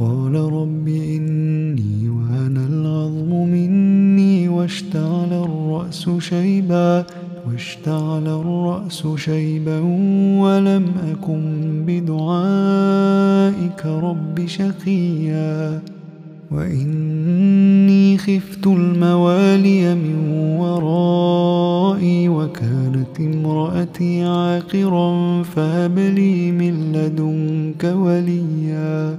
قال رب إني وهن العظم مني واشتعل الرأس شيبا واشتعل الرأس شيبا ولم أكن بدعائك رب شقيا. وإني خفت الموالي من ورائي وكانت امرأتي عاقرا فهب لي من لدنك وليا.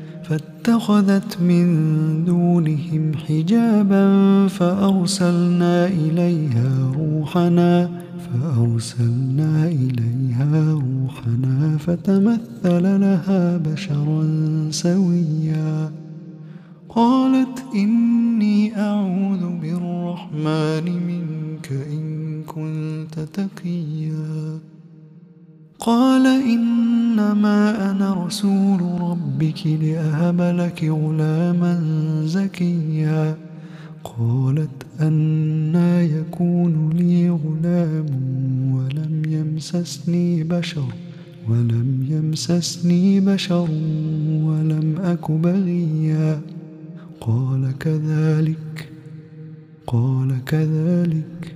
فاتخذت من دونهم حجابا فأرسلنا إليها روحنا فأرسلنا إليها روحنا فتمثل لها بشرا سويا. قالت إني أعوذ بالرحمن منك إن كنت تقيا. قال إنما أنا رسول ربك لأهب لك غلاما زكيا. قالت أنا يكون لي غلام ولم يمسسني بشر ولم يمسسني بشر ولم أك بغيا. قال كذلك قال كذلك.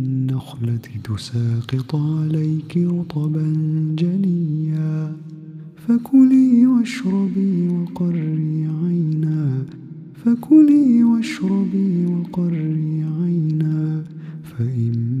النخلة تساقط عليك رطبا جنيا فكلي واشربي وقري عينا فكلي واشربي وقري عينا فإما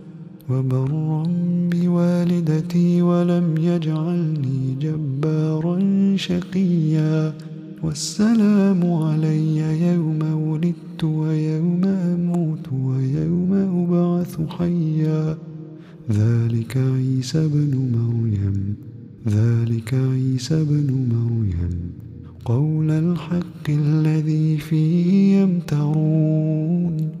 وبرا بوالدتي ولم يجعلني جبارا شقيا. والسلام علي يوم ولدت ويوم أموت ويوم أبعث حيا. ذلك عيسى بن مريم. ذلك عيسى بن مريم. قول الحق الذي فيه يمترون.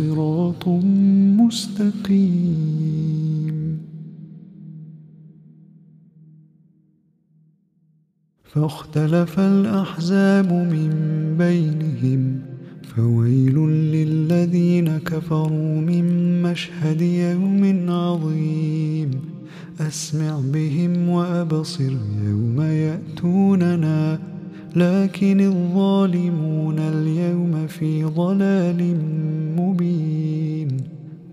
صراط مستقيم. فاختلف الأحزاب من بينهم فويل للذين كفروا من مشهد يوم عظيم. أسمع بهم وأبصر يوم يأتوننا. لكن الظالمون اليوم في ضلال مبين.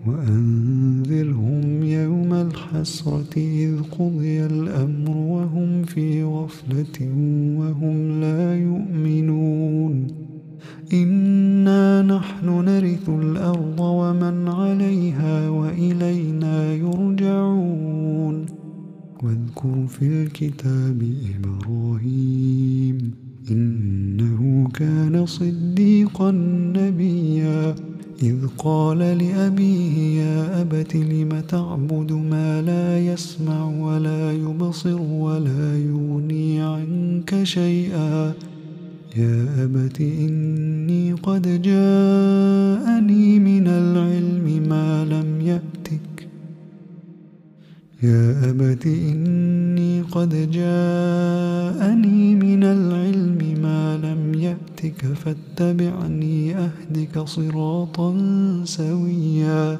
وأنذرهم يوم الحسرة إذ قضي الأمر وهم في غفلة يسمع ولا يبصر ولا يغني عنك شيئا. يا أبت إني قد جاءني من العلم ما لم يأتك. يا أبت إني قد جاءني من العلم ما لم يأتك. فاتبعني أهدك صراطا سويا.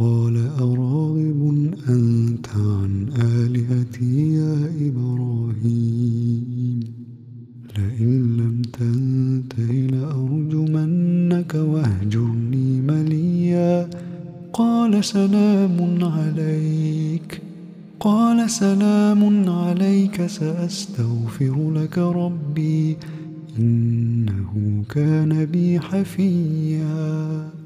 قال أراغب أنت عن آلهتي يا إبراهيم؟ لئن لم تنته لأرجمنك واهجرني مليا. قال سلام عليك. قال سلام عليك سأستغفر لك ربي. إنه كان بي حفيا.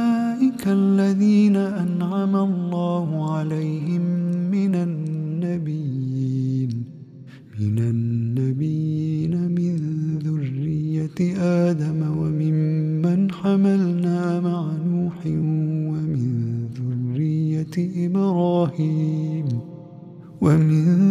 الذين أنعم الله عليهم من النبيين من النبيين من ذرية آدم وممن حملنا مع نوح ومن ذرية إبراهيم ومن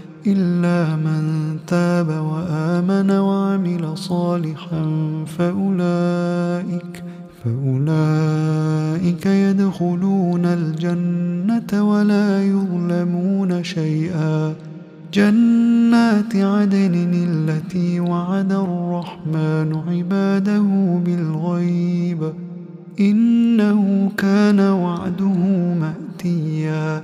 إلا من تاب وآمن وعمل صالحا فأولئك فأولئك يدخلون الجنة ولا يظلمون شيئا. جنات عدن التي وعد الرحمن عباده بالغيب. إنه كان وعده مأتيا.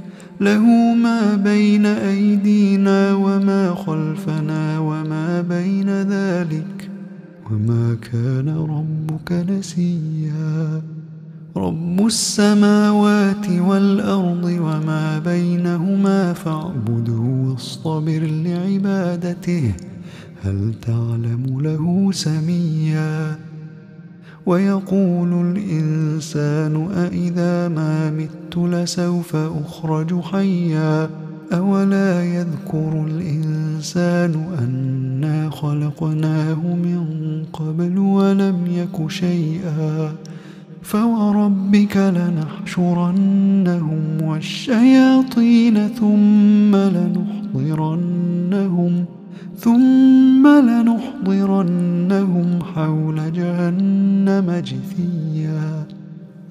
له ما بين أيدينا وما خلفنا وما بين ذلك وما كان ربك نسيا. رب السماوات والأرض وما بينهما فاعبده واصطبر لعبادته. هل تعلم له سميا؟ ويقول الإنسان أإذا ما مت لسوف أخرج حيا. أولا يذكر الإنسان أنا خلقناه من قبل ولم يك شيئا. فوربك لنحشرنهم والشياطين ثم لنحضرنهم ثم لنحضرنهم حول جهنم جثيا.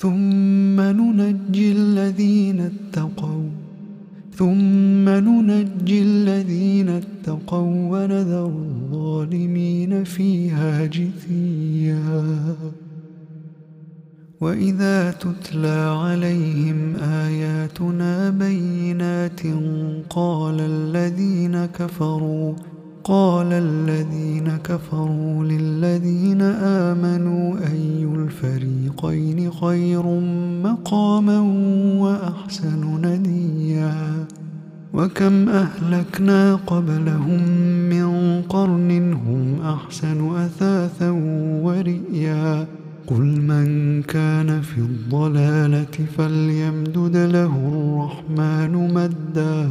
ثم ننجي الذين اتقوا ثم ننجي الذين اتقوا ونذر الظالمين فيها جثيا. وإذا تتلى عليهم آياتنا بينات قال الذين كفروا قال الذين كفروا للذين آمنوا أي الفريقين خير مقاما وأحسن نديا وكم أهلكنا قبلهم من قرن هم أحسن أثاثا ورئيا قل من كان في الضلالة فليمدد له الرحمن مدا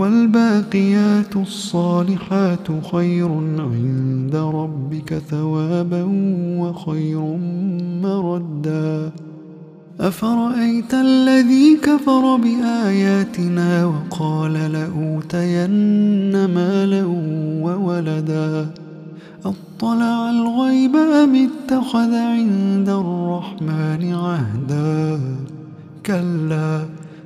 والباقيات الصالحات خير عند ربك ثوابا وخير مردا. أفرأيت الذي كفر بآياتنا وقال لأوتين مالا وولدا؟ أطلع الغيب أم اتخذ عند الرحمن عهدا؟ كلا.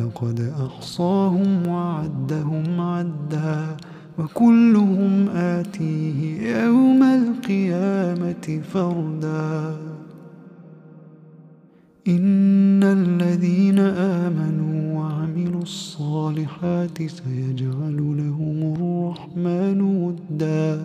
لقد أحصاهم وعدهم عدا وكلهم آتيه يوم القيامة فردا. إن الذين آمنوا وعملوا الصالحات سيجعل لهم الرحمن ودا.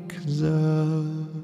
love.